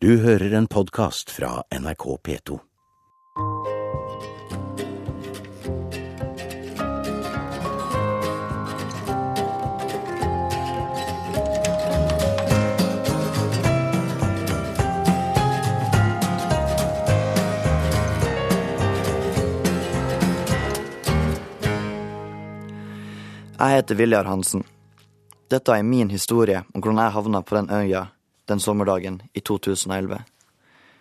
Du hører en podkast fra NRK P2. Jeg heter Viljar Hansen. Dette er min historie om hvordan jeg havna på den øya den sommerdagen i 2011.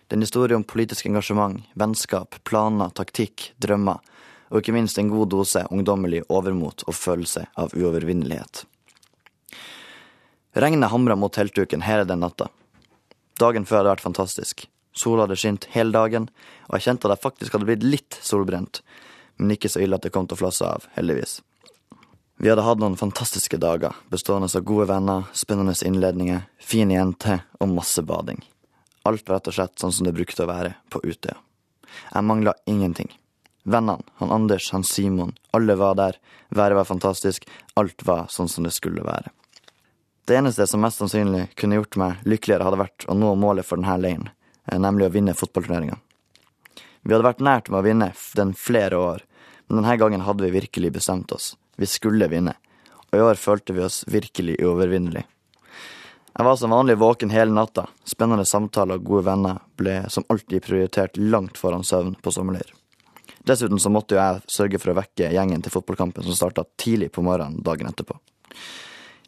Det er en historie om politisk engasjement, vennskap, planer, taktikk, drømmer, og ikke minst en god dose ungdommelig overmot og følelse av uovervinnelighet. Regnet hamra mot teltduken hele den natta. Dagen før hadde vært fantastisk. Sola hadde skint hele dagen, og jeg kjente at jeg faktisk hadde blitt litt solbrent, men ikke så ille at det kom til å flasse av, heldigvis. Vi hadde hatt noen fantastiske dager, bestående av gode venner, spennende innledninger, fin jente og masse bading. Alt var rett og slett sånn som det brukte å være på Utøya. Jeg mangla ingenting. Vennene, han Anders, han Simon, alle var der, været var fantastisk, alt var sånn som det skulle være. Det eneste som mest sannsynlig kunne gjort meg lykkeligere, hadde vært å nå målet for denne leiren, eh, nemlig å vinne fotballturneringa. Vi hadde vært nært med å vinne den flere år, men denne gangen hadde vi virkelig bestemt oss. Vi skulle vinne, og i år følte vi oss virkelig uovervinnelige. Jeg var som vanlig våken hele natta. Spennende samtaler og gode venner ble som alltid prioritert langt foran søvn på sommerleir. Dessuten så måtte jo jeg sørge for å vekke gjengen til fotballkampen som starta tidlig på morgenen dagen etterpå.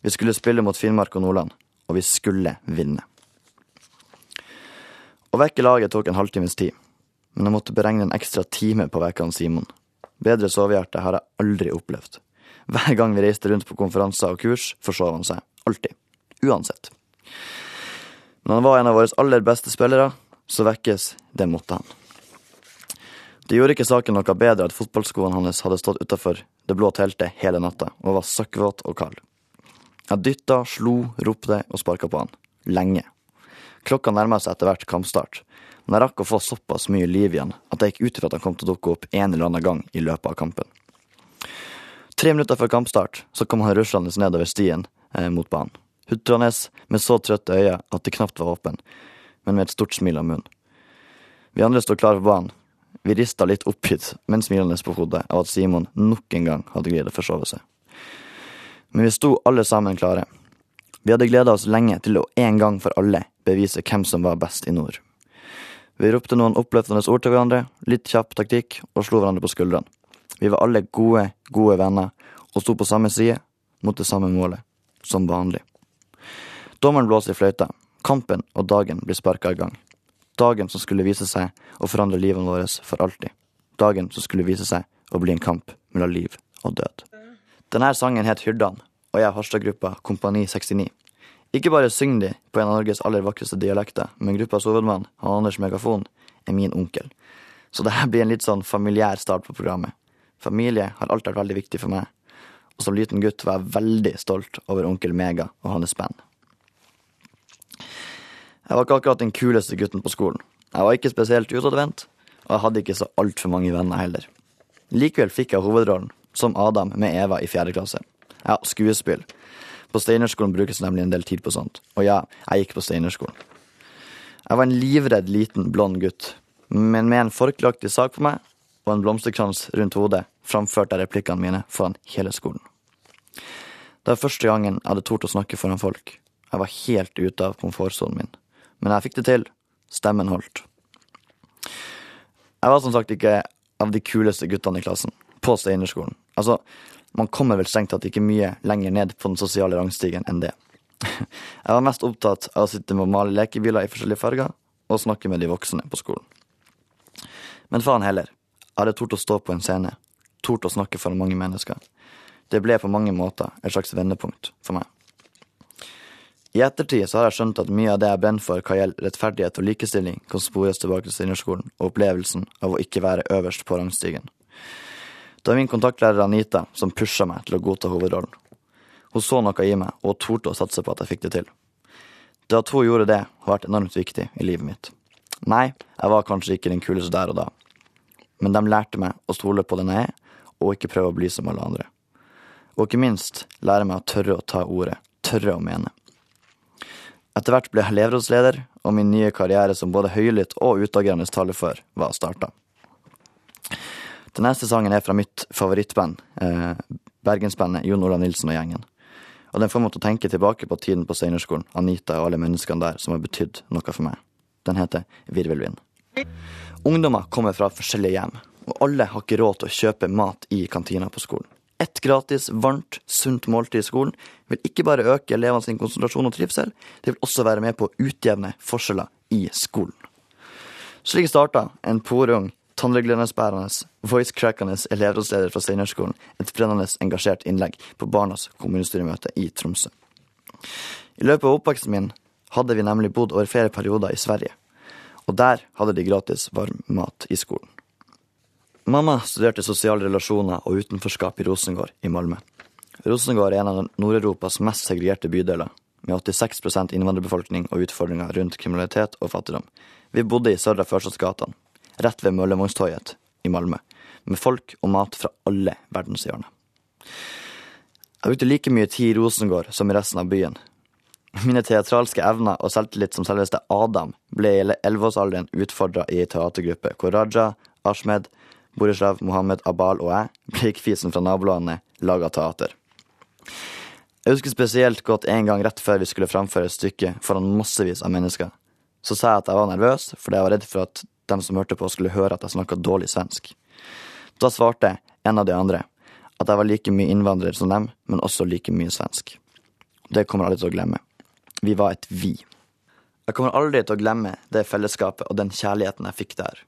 Vi skulle spille mot Finnmark og Nordland, og vi skulle vinne. Å vekke laget tok en halvtimes tid, men jeg måtte beregne en ekstra time på å vekke Simon. Bedre sovehjerte har jeg aldri opplevd. Hver gang vi reiste rundt på konferanser og kurs, forsov han seg. Alltid. Uansett. Når han var en av våre aller beste spillere, så vekkes det måtte han. Det gjorde ikke saken noe bedre at fotballskoene hans hadde stått utafor det blå teltet hele natta og var søkkvåt og kald. Jeg dytta, slo, ropte og sparka på han. Lenge. Klokka nærma seg etter hvert kampstart, men jeg rakk å få såpass mye liv igjen at jeg gikk ut ifra at han kom til å dukke opp en eller annen gang i løpet av kampen. Tre minutter før kampstart så kom han ruslende nedover stien eh, mot banen. Hutranes med så trøtte øyne at de knapt var åpne, men med et stort smil om munnen. Vi andre sto klare på banen. Vi rista litt oppgitt, men smilende på hodet av at Simon nok en gang hadde greid å forsove seg. Men vi sto alle sammen klare. Vi hadde gleda oss lenge til å en gang for alle bevise hvem som var best i nord. Vi ropte noen oppløftende ord til hverandre, litt kjapp taktikk, og slo hverandre på skuldrene. Vi var alle gode, gode venner, og sto på samme side, mot det samme målet, som vanlig. Dommeren blåste i fløyta. Kampen og dagen blir sparka i gang. Dagen som skulle vise seg å forandre livet vårt for alltid. Dagen som skulle vise seg å bli en kamp mellom liv og død. Denne sangen het Hyrdan, og jeg er Harstad-gruppa Kompani 69. Ikke bare synger de på en av Norges aller vakreste dialekter, men gruppas hovedmann, han Anders Megafon, er min onkel. Så dette blir en litt sånn familiær start på programmet. Familie har alltid vært veldig viktig for meg, og som liten gutt var jeg veldig stolt over onkel Mega og hans band. Jeg var ikke akkurat den kuleste gutten på skolen. Jeg var ikke spesielt utadvendt, og jeg hadde ikke så altfor mange venner heller. Likevel fikk jeg hovedrollen, som Adam med Eva i fjerde klasse. Ja, skuespill. På Steinerskolen brukes nemlig en del tid på sånt. Og ja, jeg gikk på Steinerskolen. Jeg var en livredd liten, blond gutt, men med en forkelaktig sak på meg og en blomsterkrans rundt hodet framførte jeg replikkene mine foran hele skolen. Det var første gangen jeg hadde tort å snakke foran folk. Jeg var helt ute av komfortsonen min. Men jeg fikk det til. Stemmen holdt. Jeg var som sagt ikke av de kuleste guttene i klassen, på Steinerskolen. Altså, man kommer vel strengt tatt ikke mye lenger ned på den sosiale rangstigen enn det. Jeg var mest opptatt av å sitte med å male lekebiler i forskjellige farger, og snakke med de voksne på skolen. Men faen heller. Jeg hadde tort å stå på en scene. Tort å snakke for mange mennesker. Det ble på mange måter et slags vendepunkt for meg. I ettertid så har jeg skjønt at mye av det jeg brenner for hva gjelder rettferdighet og likestilling, kan spores tilbake til innerskolen og opplevelsen av å ikke være øverst på rangstigen. Det var min kontaktlærer Anita som pusha meg til å godta hovedrollen. Hun så noe i meg og torde å satse på at jeg fikk det til. Det at hun gjorde det, har vært enormt viktig i livet mitt. Nei, jeg var kanskje ikke den kuleste der og da, men de lærte meg å stole på den jeg er, og ikke prøve å bli som alle andre. Og ikke minst lære meg å tørre å ta ordet, tørre å mene. Etter hvert ble jeg elevrådsleder, og min nye karriere som både høylytt og utagerende talefør var starta. Den neste sangen er fra mitt favorittband, eh, bergensbandet Jon Olav Nilsen og gjengen. Og den får meg til å tenke tilbake på tiden på Steinerskolen, Anita og alle menneskene der som har betydd noe for meg. Den heter Virvelvind. Ungdommer kommer fra forskjellige hjem, og alle har ikke råd til å kjøpe mat i kantina på skolen. Et gratis, varmt, sunt måltid i skolen vil ikke bare øke elevene sin konsentrasjon og trivsel, det vil også være med på å utjevne forskjeller i skolen. Slik starta en porung, tannreguleringsbærende, voice-crackende elevrådsleder fra Steinerskolen et brennende engasjert innlegg på Barnas kommunestyremøte i Tromsø. I løpet av oppveksten min hadde vi nemlig bodd over flere perioder i Sverige, og der hadde de gratis varm mat i skolen. Mamma studerte sosiale relasjoner og utenforskap i Rosengård i Malmö. Rosengård er en av Nord-Europas mest segregerte bydeler, med 86% innvandrerbefolkning og utfordringer rundt kriminalitet og fattigdom. Vi bodde i Sørre Førstadsgatene, rett ved Møllevognstorget i Malmö, med folk og mat fra alle verdenshjørner. Jeg brukte like mye tid i Rosengård som i resten av byen. Mine teatralske evner og selvtillit som selveste Adam ble i elleveårsalderen utfordra i ei teatergruppe hvor Raja, Ashmed, Borislav, Mohammed, Abal og jeg, bleikfisen fra nabolandet, laga teater. Jeg husker spesielt godt en gang rett før vi skulle framføre et stykke foran massevis av mennesker. Så sa jeg at jeg var nervøs fordi jeg var redd for at de som hørte på, skulle høre at jeg snakka dårlig svensk. Da svarte en av de andre at jeg var like mye innvandrer som dem, men også like mye svensk. Det kommer alle til å glemme. Vi var et vi. Jeg kommer aldri til å glemme det fellesskapet og den kjærligheten jeg fikk der.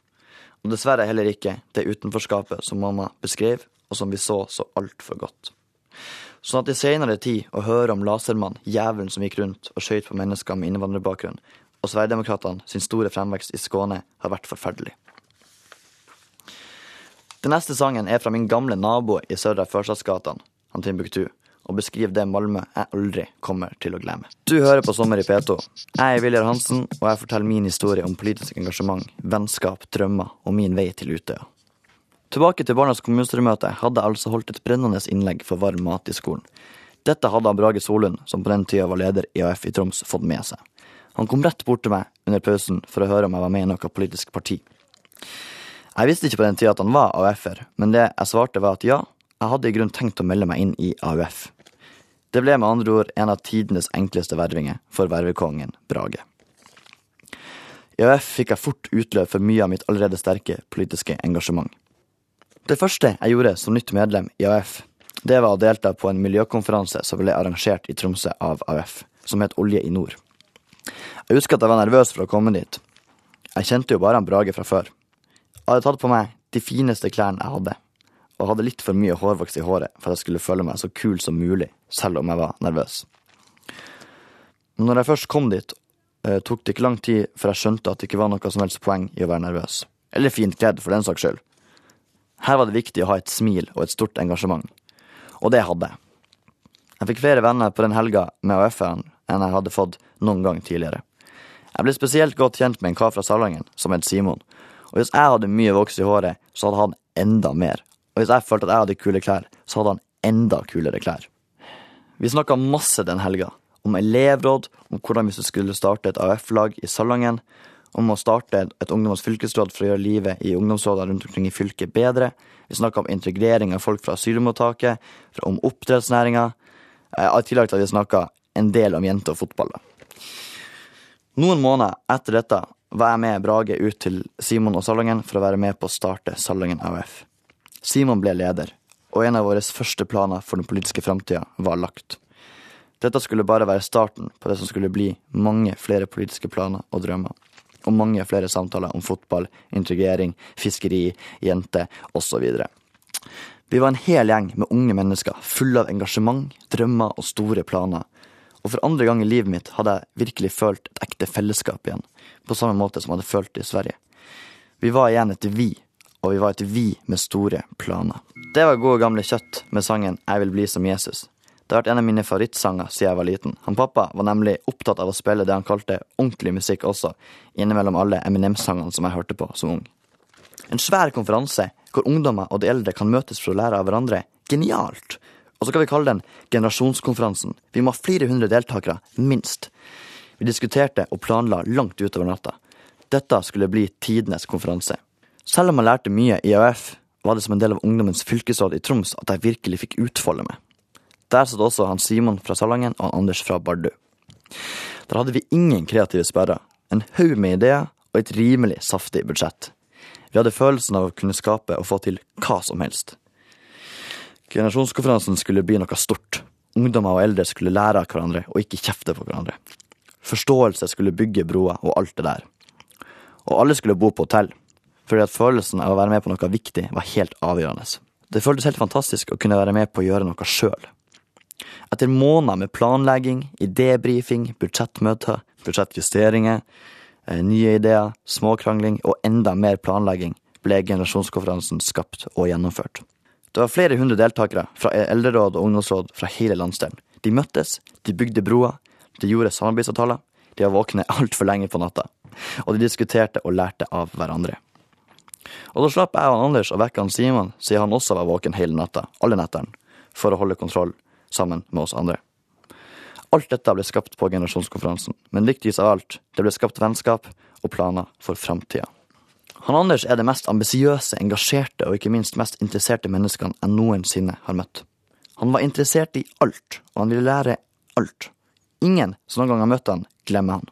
Og dessverre heller ikke det utenforskapet som mamma beskrev, og som vi så så altfor godt. Sånn at i seinere tid å høre om Lasermann, jævelen som gikk rundt og skøyt på mennesker med innvandrerbakgrunn, og Sverigedemokraterna sin store fremvekst i Skåne, har vært forferdelig. Den neste sangen er fra min gamle nabo i Sørre Førstadsgatan, han Timbuktu, og beskriver det Malmö jeg aldri kommer til å glemme. Du hører på Sommer i P2. Jeg er Viljar Hansen, og jeg forteller min historie om politisk engasjement, vennskap, drømmer og min vei til Utøya. Tilbake til Barnas kommunestyremøte hadde jeg altså holdt et brennende innlegg for varm mat i skolen. Dette hadde Brage Solund, som på den tida var leder i AF i Troms, fått med seg. Han kom rett bort til meg under pausen for å høre om jeg var med i noe politisk parti. Jeg visste ikke på den tida at han var AUF-er, men det jeg svarte var at ja, jeg hadde i grunn tenkt å melde meg inn i AUF. Det ble med andre ord en av tidenes enkleste vervinger for vervekongen Brage. I AUF fikk jeg fort utløp for mye av mitt allerede sterke politiske engasjement. Det første jeg gjorde som nytt medlem i AUF, det var å delta på en miljøkonferanse som ble arrangert i Tromsø av AUF, som het Olje i nord. Jeg husker at jeg var nervøs for å komme dit. Jeg kjente jo bare han Brage fra før. Jeg hadde tatt på meg de fineste klærne jeg hadde, og hadde litt for mye hårvoks i håret for at jeg skulle føle meg så kul som mulig, selv om jeg var nervøs. Men når jeg først kom dit, eh, tok det ikke lang tid før jeg skjønte at det ikke var noe som helst poeng i å være nervøs. Eller fint kledd, for den saks skyld. Her var det viktig å ha et smil og et stort engasjement. Og det hadde jeg. Jeg fikk flere venner på den helga med AUF-erne enn jeg hadde fått noen gang tidligere. Jeg ble spesielt godt kjent med en kar fra Salangen som het Simon, og hvis jeg hadde mye voks i håret, så hadde han enda mer. Og hvis jeg følte at jeg hadde kule klær, så hadde han enda kulere klær. Vi snakka masse den helga. Om elevråd, om hvordan vi skulle starte et AUF-lag i Salangen, om å starte et ungdommens fylkesråd for å gjøre livet i ungdomsrådene rundt omkring i fylket bedre. Vi snakka om integrering av folk fra asylmottaket, om oppdrettsnæringa. I tillegg til at vi snakka en del om jenter og fotball. Noen måneder etter dette var jeg med Brage ut til Simon og Salangen for å være med på å starte Salangen AUF. Simon ble leder, og en av våre første planer for den politiske framtida var lagt. Dette skulle bare være starten på det som skulle bli mange flere politiske planer og drømmer. Og mange flere samtaler om fotball, integrering, fiskeri, jenter osv. Vi var en hel gjeng med unge mennesker fulle av engasjement, drømmer og store planer og for andre gang i livet mitt hadde jeg virkelig følt et ekte fellesskap igjen, på samme måte som jeg hadde følt det i Sverige. Vi var igjen et vi, og vi var et vi med store planer. Det var gode gamle kjøtt med sangen Jeg vil bli som Jesus. Det har vært en av mine favorittsanger siden jeg var liten. Han pappa var nemlig opptatt av å spille det han kalte ordentlig musikk også, innimellom alle Eminem-sangene som jeg hørte på som ung. En svær konferanse hvor ungdommer og de eldre kan møtes for å lære av hverandre. Genialt! Og så kan vi kalle den generasjonskonferansen. Vi må ha flere hundre deltakere, minst. Vi diskuterte og planla langt utover natta. Dette skulle bli tidenes konferanse. Selv om jeg lærte mye i AUF, var det som en del av ungdommens fylkesråd i Troms at jeg virkelig fikk utfolde meg. Der satt også han Simon fra Salangen og han Anders fra Bardu. Der hadde vi ingen kreative sperrer, en haug med ideer og et rimelig saftig budsjett. Vi hadde følelsen av å kunne skape og få til hva som helst. Generasjonskonferansen skulle bli noe stort. Ungdommer og eldre skulle lære av hverandre og ikke kjefte på hverandre. Forståelse skulle bygge broer og alt det der. Og alle skulle bo på hotell, fordi at følelsen av å være med på noe viktig var helt avgjørende. Det føltes helt fantastisk å kunne være med på å gjøre noe sjøl. Etter måneder med planlegging, idébrifing, budsjettmøter, budsjettjusteringer, eh, nye ideer, småkrangling og enda mer planlegging ble generasjonskonferansen skapt og gjennomført. Det var flere hundre deltakere fra eldreråd og ungdomsråd fra hele landsdelen. De møttes, de bygde broer, de gjorde samarbeidsavtaler, de var våkne altfor lenge på natta, og de diskuterte og lærte av hverandre. Og da slapp jeg og Anders å vekke han Simon, siden han også var våken hele natta, alle nettene, for å holde kontroll sammen med oss andre. Alt dette ble skapt på generasjonskonferansen, men viktigst av alt, det ble skapt vennskap og planer for framtida. Han Anders er det mest ambisiøse, engasjerte og ikke minst mest interesserte menneskene jeg noensinne har møtt. Han var interessert i alt, og han ville lære alt. Ingen som noen gang har møtt han, glemmer han.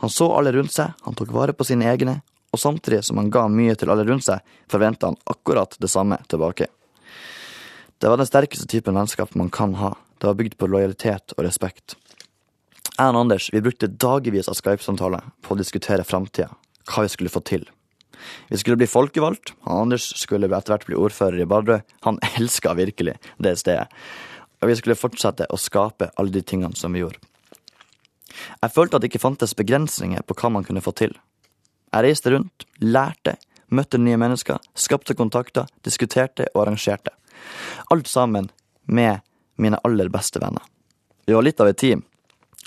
Han så alle rundt seg, han tok vare på sine egne, og samtidig som han ga mye til alle rundt seg, forventa han akkurat det samme tilbake. Det var den sterkeste typen vennskap man kan ha. Det var bygd på lojalitet og respekt. Jeg og Anders vi brukte dagevis av Skype-samtaler på å diskutere framtida, hva vi skulle få til. Vi skulle bli folkevalgt. Han Anders skulle etter hvert bli ordfører i Bardu. Han elska virkelig det stedet. Og vi skulle fortsette å skape alle de tingene som vi gjorde. Jeg følte at det ikke fantes begrensninger på hva man kunne få til. Jeg reiste rundt, lærte, møtte nye mennesker, skapte kontakter, diskuterte og arrangerte. Alt sammen med mine aller beste venner. Vi var litt av et team,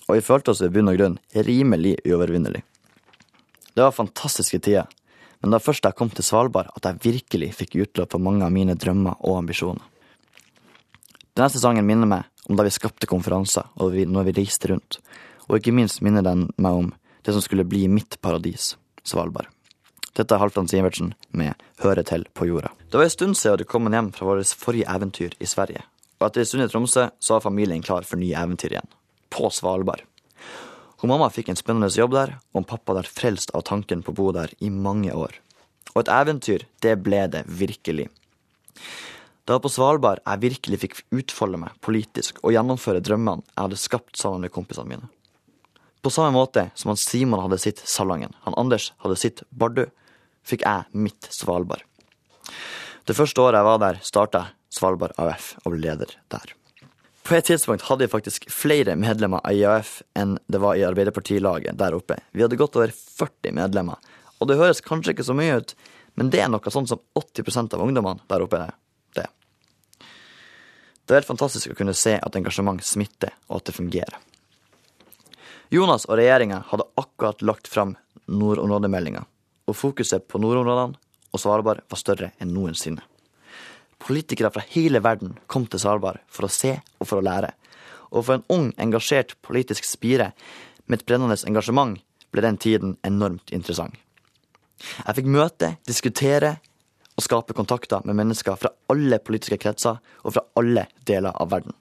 og vi følte oss i bunn og grunn rimelig uovervinnelige. Det var fantastiske tider, men det var først da jeg kom til Svalbard at jeg virkelig fikk utløp for mange av mine drømmer og ambisjoner. Denne sesongen minner meg om da vi skapte konferanser og når vi reiste rundt, og ikke minst minner den meg om det som skulle bli mitt paradis, Svalbard. Dette er Halvdan Sivertsen med Høre til på jorda. Det var en stund siden jeg hadde kommet hjem fra vårt forrige eventyr i Sverige, og etter en stund i Tromsø så var familien klar for nye eventyr igjen. På Svalbard. Hun mamma fikk en spennende jobb der, og pappa der frelst av tanken på å bo der i mange år. Og et eventyr, det ble det virkelig. Det var på Svalbard jeg virkelig fikk utfolde meg politisk og gjennomføre drømmene jeg hadde skapt sammen med kompisene mine. På samme måte som han Simon hadde sitt Salangen, han Anders hadde sitt Bardu, fikk jeg mitt Svalbard. Det første året jeg var der, starta Svalbard AUF og ble leder der. På et tidspunkt hadde vi faktisk flere medlemmer av IAF enn det var i Arbeiderpartilaget der oppe. Vi hadde gått over 40 medlemmer. Og det høres kanskje ikke så mye ut, men det er noe sånn som 80% av ungdommene der oppe er det. Det er helt fantastisk å kunne se at engasjement smitter, og at det fungerer. Jonas og regjeringa hadde akkurat lagt fram nordområdemeldinga, og fokuset på nordområdene og Svalbard var større enn noensinne. Politikere fra hele verden kom til Svalbard for å se og for å lære. Og for en ung, engasjert politisk spire med et brennende engasjement ble den tiden enormt interessant. Jeg fikk møte, diskutere og skape kontakter med mennesker fra alle politiske kretser og fra alle deler av verden.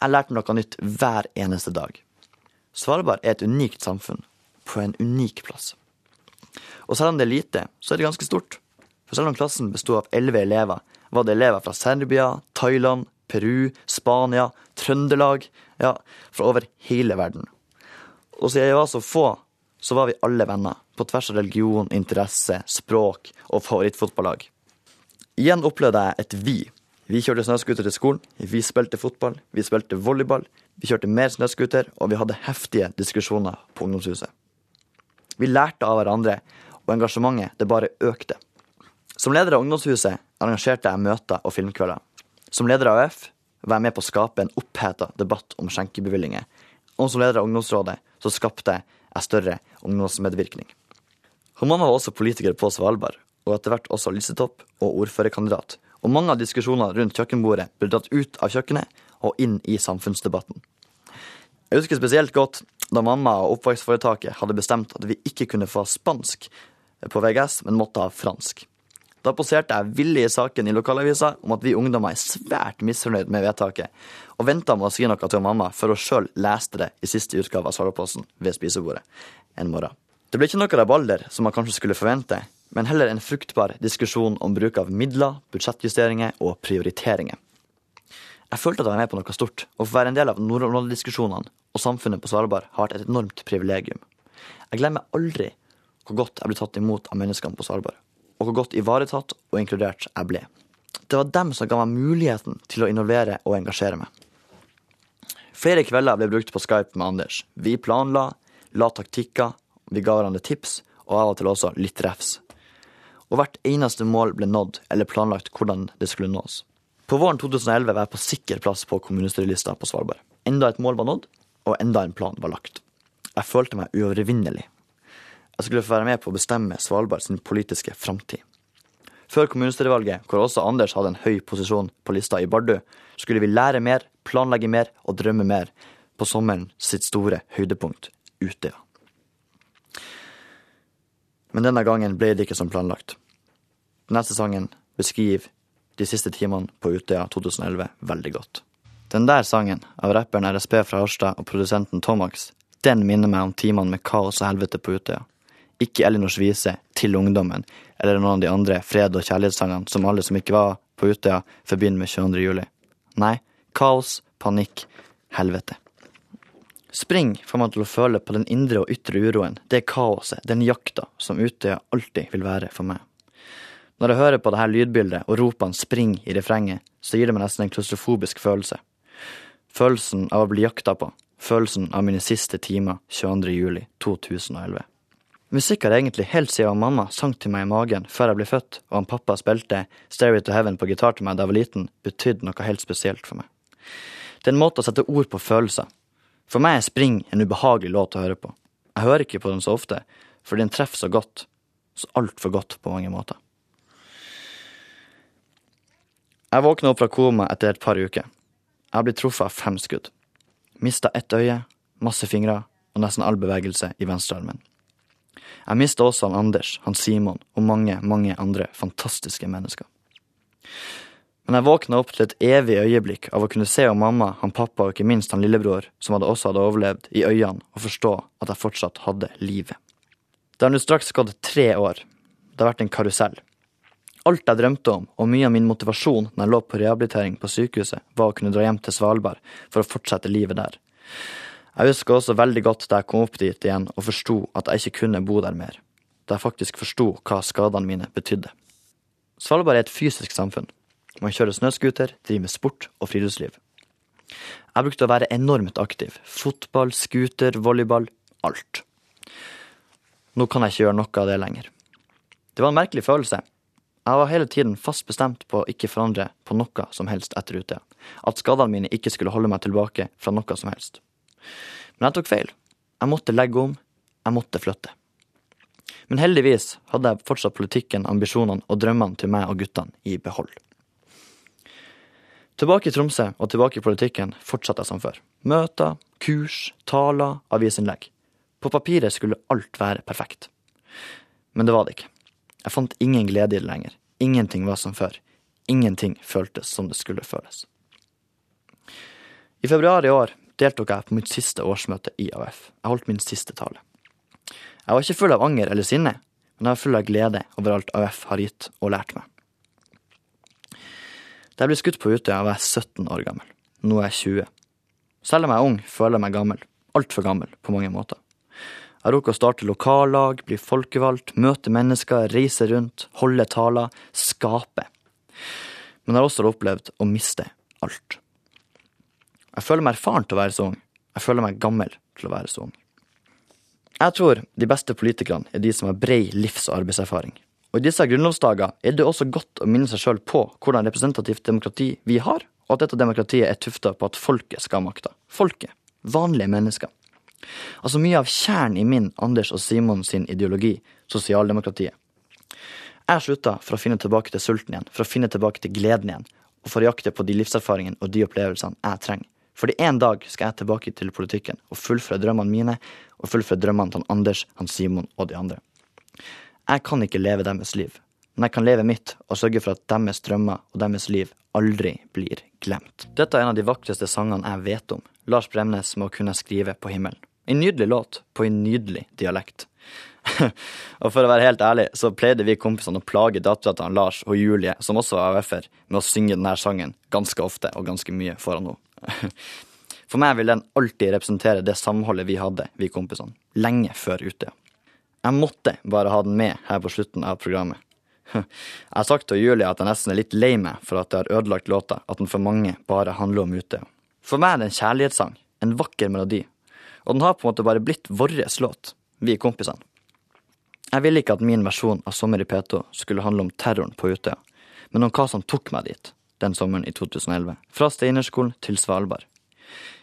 Jeg lærte noe nytt hver eneste dag. Svalbard er et unikt samfunn, på en unik plass. Og selv om det er lite, så er det ganske stort. For selv om klassen besto av elleve elever, var det elever fra Serbia, Thailand, Peru, Spania, Trøndelag, ja, fra over hele verden. Og siden jeg var så få, så var vi alle venner, på tvers av religion, interesse, språk og favorittfotballag. Igjen opplevde jeg et vi. Vi kjørte snøscooter til skolen, vi spilte fotball, vi spilte volleyball, vi kjørte mer snøscooter, og vi hadde heftige diskusjoner på ungdomshuset. Vi lærte av hverandre, og engasjementet det bare økte. Som leder av ungdomshuset arrangerte jeg møter og filmkvelder. Som leder av AUF var jeg med på å skape en oppheta debatt om skjenkebevillinger. Og som leder av ungdomsrådet så skapte jeg større ungdomsmedvirkning. Hun mamma var også politiker på Svalbard, og etter hvert også listetopp og ordførerkandidat. Og mange av diskusjonene rundt kjøkkenbordet ble dratt ut av kjøkkenet og inn i samfunnsdebatten. Jeg husker spesielt godt da mamma og oppvekstforetaket hadde bestemt at vi ikke kunne få spansk på VGS, men måtte ha fransk. Da poserte jeg villig i saken i lokalavisa om at vi ungdommer er svært misfornøyd med vedtaket, og venta med å si noe til mamma før hun sjøl leste det i siste utgave av Svalbardposten ved spisebordet en morgen. Det ble ikke noe rabalder, som man kanskje skulle forvente, men heller en fruktbar diskusjon om bruk av midler, budsjettjusteringer og prioriteringer. Jeg følte at jeg var med på noe stort, og for å være en del av nordområdediskusjonene og samfunnet på Svalbard har vært et enormt privilegium. Jeg glemmer aldri hvor godt jeg ble tatt imot av menneskene på Svalbard, og hvor godt ivaretatt og inkludert jeg ble. Det var dem som ga meg muligheten til å involvere og engasjere meg. Flere kvelder ble brukt på Skype med Anders. Vi planla, la taktikker, vi ga hverandre tips, og av og til også litt refs. Og hvert eneste mål ble nådd eller planlagt hvordan det skulle nås. På våren 2011 var jeg på sikker plass på kommunestyrelista på Svalbard. Enda et mål var nådd, og enda en plan var lagt. Jeg følte meg uovervinnelig. Jeg skulle få være med på å bestemme Svalbard sin politiske framtid. Før kommunestyrevalget, hvor også Anders hadde en høy posisjon på lista i Bardu, skulle vi lære mer, planlegge mer og drømme mer på sommeren sitt store høydepunkt, Utøya. Men denne gangen ble det ikke som planlagt. Neste sangen beskriver de siste timene på Utøya 2011 veldig godt. Den der sangen av rapperen RSB fra Harstad og produsenten Tomax, den minner meg om timene med kaos og helvete på Utøya. Ikke Elinors vise til ungdommen, eller noen av de andre fred- og kjærlighetssangene som alle som ikke var på Utøya, forbinder med 22. juli. Nei, kaos, panikk, helvete. Spring får man til å føle på den indre og ytre uroen, det kaoset, den jakta som Utøya alltid vil være for meg. Når jeg hører på dette lydbildet og ropene spring i refrenget, så gir det meg nesten en klaustrofobisk følelse. Følelsen av å bli jakta på. Følelsen av mine siste timer 22. juli 2011. Musikk har egentlig helt siden mamma sang til meg i magen før jeg ble født, og han pappa spilte Stairway to Heaven på gitar til meg da jeg var liten, betydde noe helt spesielt for meg. Det er en måte å sette ord på følelser. For meg er Spring en ubehagelig låt å høre på. Jeg hører ikke på den så ofte, fordi den treffer så godt, så altfor godt på mange måter. Jeg våkna opp fra koma etter et par uker. Jeg har blitt truffet av fem skudd. Mista ett øye, masse fingre og nesten all bevegelse i venstrearmen. Jeg mista også han Anders, han Simon og mange, mange andre fantastiske mennesker. Men jeg våkna opp til et evig øyeblikk av å kunne se om mamma, han pappa og ikke minst han lillebror, som hadde også hadde overlevd, i øynene og forstå at jeg fortsatt hadde livet. Det har nå straks gått tre år. Det har vært en karusell. Alt jeg drømte om, og mye av min motivasjon når jeg lå på rehabilitering på sykehuset, var å kunne dra hjem til Svalbard for å fortsette livet der. Jeg husker også veldig godt da jeg kom opp dit igjen og forsto at jeg ikke kunne bo der mer. Da jeg faktisk forsto hva skadene mine betydde. Svalbard er et fysisk samfunn. Man kjører snøscooter, driver med sport og friluftsliv. Jeg brukte å være enormt aktiv. Fotball, scooter, volleyball. Alt. Nå kan jeg ikke gjøre noe av det lenger. Det var en merkelig følelse. Jeg var hele tiden fast bestemt på å ikke forandre på noe som helst etter Utøya. At skadene mine ikke skulle holde meg tilbake fra noe som helst. Men jeg tok feil. Jeg måtte legge om. Jeg måtte flytte. Men heldigvis hadde jeg fortsatt politikken, ambisjonene og drømmene til meg og guttene i behold. Tilbake i Tromsø og tilbake i politikken fortsatte jeg som før. Møter, kurs, taler, avisinnlegg. På papiret skulle alt være perfekt. Men det var det ikke. Jeg fant ingen glede i det lenger. Ingenting var som før. Ingenting føltes som det skulle føles. I februar i år deltok jeg på mitt siste årsmøte i AUF. Jeg holdt min siste tale. Jeg var ikke full av anger eller sinne, men jeg var full av glede over alt AUF har gitt og lært meg. Da jeg ble skutt på Utøya, var jeg 17 år gammel. Nå er jeg 20. Selv om jeg er ung, føler jeg meg gammel. Altfor gammel på mange måter. Jeg har å starte lokallag, bli folkevalgt, møte mennesker, reise rundt, holde taler, skape. Men jeg har også opplevd å miste alt. Jeg føler meg erfaren til å være så ung. Jeg føler meg gammel til å være så ung. Jeg tror de beste politikerne er de som har brei livs- og arbeidserfaring. Og i disse grunnlovsdager er det også godt å minne seg sjøl på hvordan representativt demokrati vi har, og at dette demokratiet er tufta på at folket skal ha makta. Folket. Vanlige mennesker. Altså mye av kjernen i min, Anders og Simon sin ideologi, sosialdemokratiet. Jeg slutta for å finne tilbake til sulten igjen, for å finne tilbake til gleden igjen, og for å jakte på de livserfaringene og de opplevelsene jeg trenger Fordi en dag skal jeg tilbake til politikken og fullføre drømmene mine og fullføre drømmene til Anders, han Simon og de andre. Jeg kan ikke leve deres liv, men jeg kan leve mitt og sørge for at deres drømmer og deres liv aldri blir glemt. Dette er en av de vakreste sangene jeg vet om. Lars Bremnes må kunne skrive på himmelen. En nydelig låt på en nydelig dialekt. og for å være helt ærlig, så pleide vi kompisene å plage dattera til Lars og Julie, som også var AUF-er, med å synge denne sangen ganske ofte og ganske mye foran henne. For meg vil den alltid representere det samholdet vi hadde, vi kompisene, lenge før Utøya. Jeg måtte bare ha den med her på slutten av programmet. Jeg har sagt til Julie at jeg nesten er litt lei meg for at jeg har ødelagt låta, at den for mange bare handler om Utøya. For meg er det en kjærlighetssang, en vakker melodi, og den har på en måte bare blitt vår låt, vi kompisene. Jeg ville ikke at min versjon av Sommer i P2 skulle handle om terroren på Utøya, men om hva som tok meg dit den sommeren i 2011, fra Steinerskolen til Svalbard.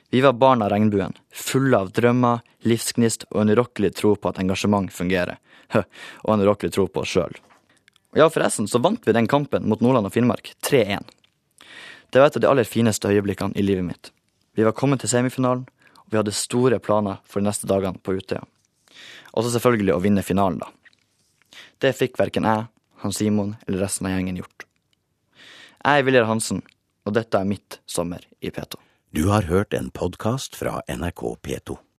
Vi var barn av regnbuen, fulle av drømmer, livsgnist og en urokkelig tro på at engasjement fungerer. Og en urokkelig tro på oss sjøl. Ja, forresten så vant vi den kampen mot Nordland og Finnmark 3-1. Det var et av de aller fineste øyeblikkene i livet mitt. Vi var kommet til semifinalen, og vi hadde store planer for de neste dagene på Utøya. Og så selvfølgelig å vinne finalen, da. Det fikk verken jeg, han Simon eller resten av gjengen gjort. Jeg er Viljar Hansen, og dette er mitt sommer i P2. Du har hørt en podkast fra NRK P2.